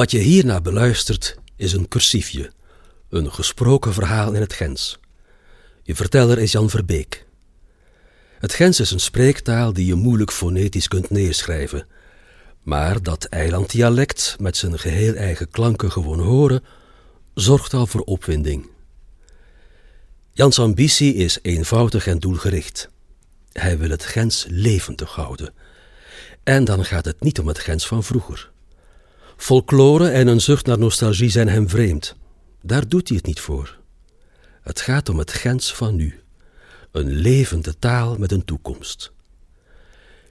Wat je hierna beluistert is een cursiefje, een gesproken verhaal in het Gens. Je verteller is Jan Verbeek. Het Gens is een spreektaal die je moeilijk fonetisch kunt neerschrijven, maar dat eilanddialect met zijn geheel eigen klanken gewoon horen, zorgt al voor opwinding. Jans ambitie is eenvoudig en doelgericht. Hij wil het Gens levendig houden. En dan gaat het niet om het Gens van vroeger. Folklore en een zucht naar nostalgie zijn hem vreemd. Daar doet hij het niet voor. Het gaat om het Gens van nu. Een levende taal met een toekomst.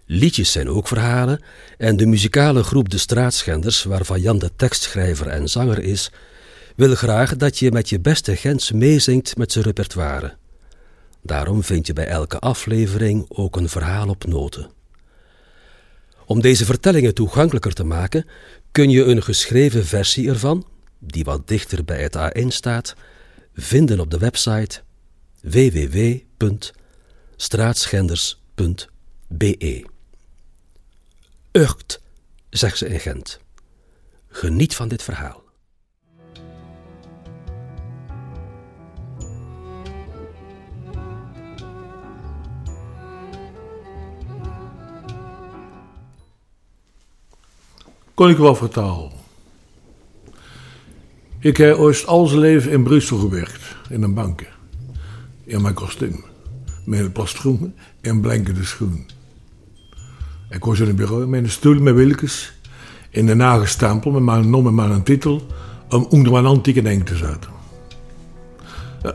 Liedjes zijn ook verhalen en de muzikale groep De Straatschenders, waarvan Jan de tekstschrijver en zanger is, wil graag dat je met je beste Gens meezingt met zijn repertoire. Daarom vind je bij elke aflevering ook een verhaal op noten. Om deze vertellingen toegankelijker te maken, kun je een geschreven versie ervan, die wat dichter bij het A1 staat, vinden op de website www.straatschenders.be. Ucht, zegt ze in Gent. Geniet van dit verhaal. Kon ik wel vertalen. Ik heb ooit al zijn leven in Brussel gewerkt, in een bank. In mijn kostuum, met een plastgroen en blankende schoen. Ik was in een bureau met een stoel met wilkes in de nagestempel met mijn naam en mijn titel om onder mijn antieke denk te zetten.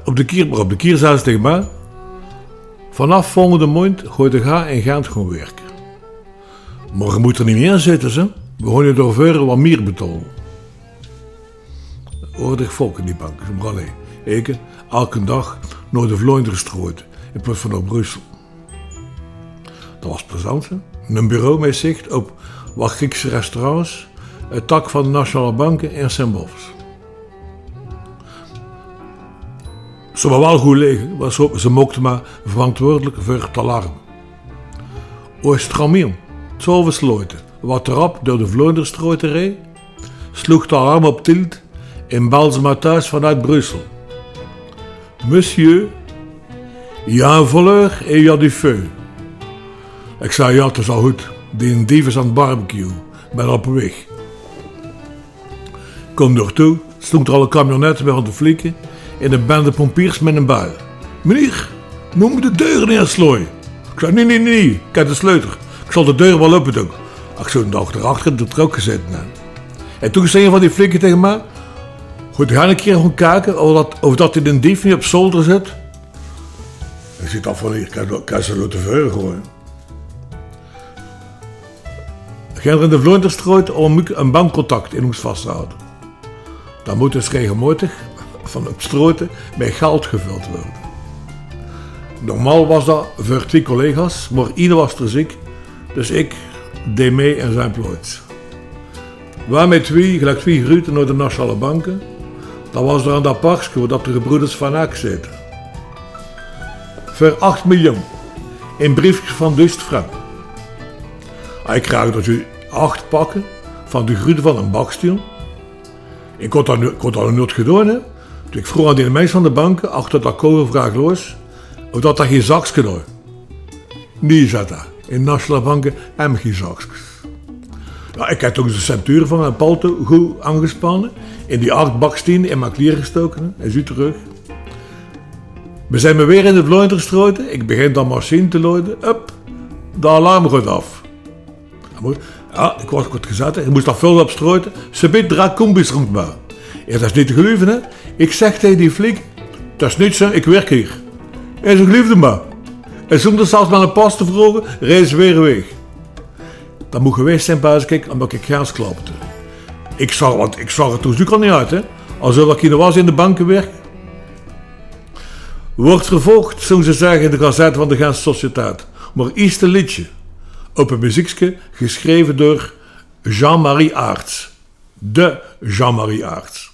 Op de kier, op de kier zei ze tegen mij, vanaf volgende maand gooit de ga en gaat gewoon werken. Maar je moet er niet meer zitten, ze begonnen door verre wat meer betalen. Oordig volk in die bank, maar alleen. Ik, elke dag naar de Vlooienderstroot in plaats van naar Brussel. Dat was plezant? Een bureau met zicht op wat Griekse restaurants, het tak van de Nationale Banken en Sembofs. Ze waren wel goed liggen, want ze mochten maar verantwoordelijk voor het alarm. Oost Tramion, zo versloten wat erop door de Vlonderstrooterij, sloeg de alarm op tilt en ze thuis vanuit Brussel. Monsieur, ja een feu. Ik zei ja, het is al goed. Die dief is aan het barbecue. Ben op weg. Kom door toe, stond er al een camionet bij aan de flikken en een bende pompiers met een buil. Meneer, moet de deur neerslooien? Ik zei nee, nee, nee, ik heb de sleutel. Ik zal de deur wel open doen. Ik zo een dag erachter de trok gezet. En toen zei een van die flikken tegen mij... Goed, ga een keer gaan kijken of dat, of dat in een dief niet op zolder zit. Ik zit af van hier, kan ze laten vuren gooien. Gaan er in de vloeienderstrooit om een bankcontact in ons vasthouden. Dan moet dus regelmatig van op stroten met geld gevuld worden. Normaal was dat voor twee collega's, maar ieder was er ziek. Dus ik mee en zijn. Waar met twee, gelijk twee groeten naar de nationale banken, dat was er aan dat parkje waar de gebroeders van Aak zitten. Voor 8 miljoen. In briefjes van Dust frank. Ik krijg dat u acht pakken van de groeten van een bakstil. Ik had dat, dat nooit gedaan. Hè. Dus ik vroeg aan die mensen van de banken, achter dat kolen vraag los, of dat dat geen zakje. Nee, zat dat. In nationale banken hebben geen zakjes. Ja, ik heb toch de centuur van mijn palto goed aangespannen. In die acht bakstenen in mijn kleren gestoken. En zie terug. We zijn weer in de vloeiend gestroten. Ik begin dan machine te luiden. Up, de alarm gaat af. Ja, ik was kort gezet. Ik moest dat veel op strooien. Ze biedt draak kombis rond me. Ja, dat is niet te geloven, hè. Ik zeg tegen die flik. Dat is niet zo, ik werk hier. En ze geloofde me. En zonder zelfs maar een pas te vragen, reis weer weg. Dat moet geweest zijn, kijk, omdat ik gaas klapte. Ik zag, want ik zag er toen natuurlijk al niet uit, hè. Alsof ik hier was in de bankenwerk. Wordt gevolgd, zo ze zeggen in de gazette van de Gaanse. Maar iets te liedje. Op een muziekje geschreven door Jean-Marie Aarts. De Jean-Marie Aarts.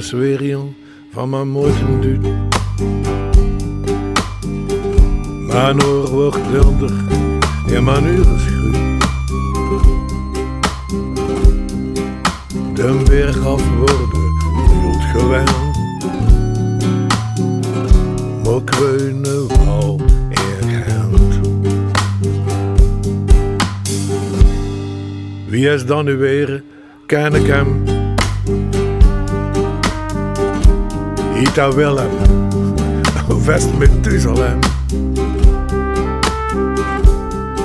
Jong van mijn mooie duut. Mijn oor wordt wilder en mijn uren schuurt. De berg af worden wild gewend. Maar kreunen wel erkend. Wie is dan nu weer? Ken ik hem? Ita Willem, met Tuzalem.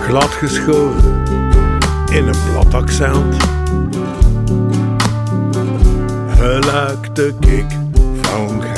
Glad geschoren in een plat accent. Gelijk de kik van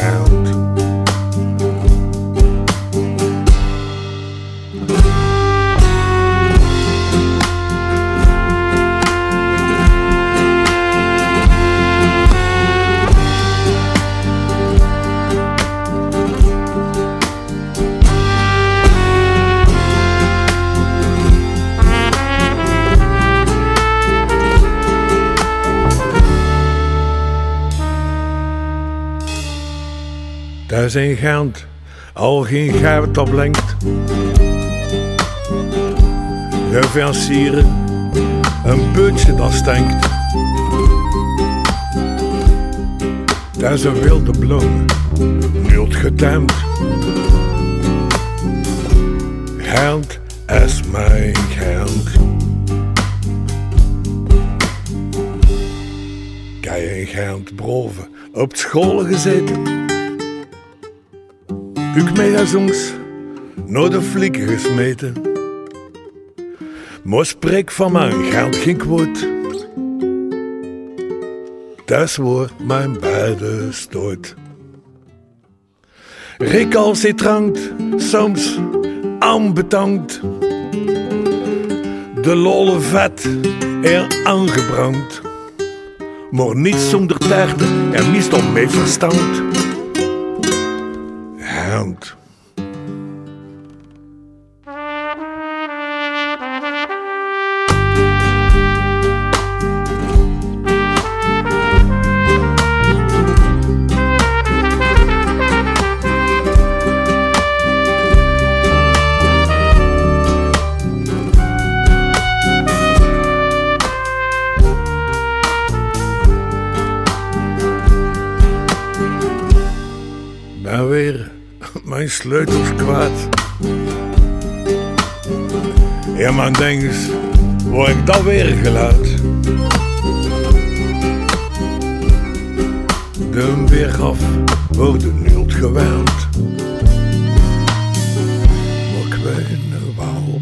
Is in Gent al geen geit op blinkt. We versieren een putje dat stinkt. Is een wilde bloem, niet getemd. Gent is mijn Gent. Kijk in Gent broven op school gezeten. Ik megasongs naar de flikken gesmeten. Maar spreek van mijn geld geen quote. Dat wordt mijn beide stoot. Recalcitrant, soms aanbetankt. De lolle vet er aangebrand. Maar niet zonder taarten en niet om mee verstand. sleutels kwaad. Ja, maar denk eens, word ik dan weer geluid? De weer af worden nu gewend. Maar ik weet nog wel,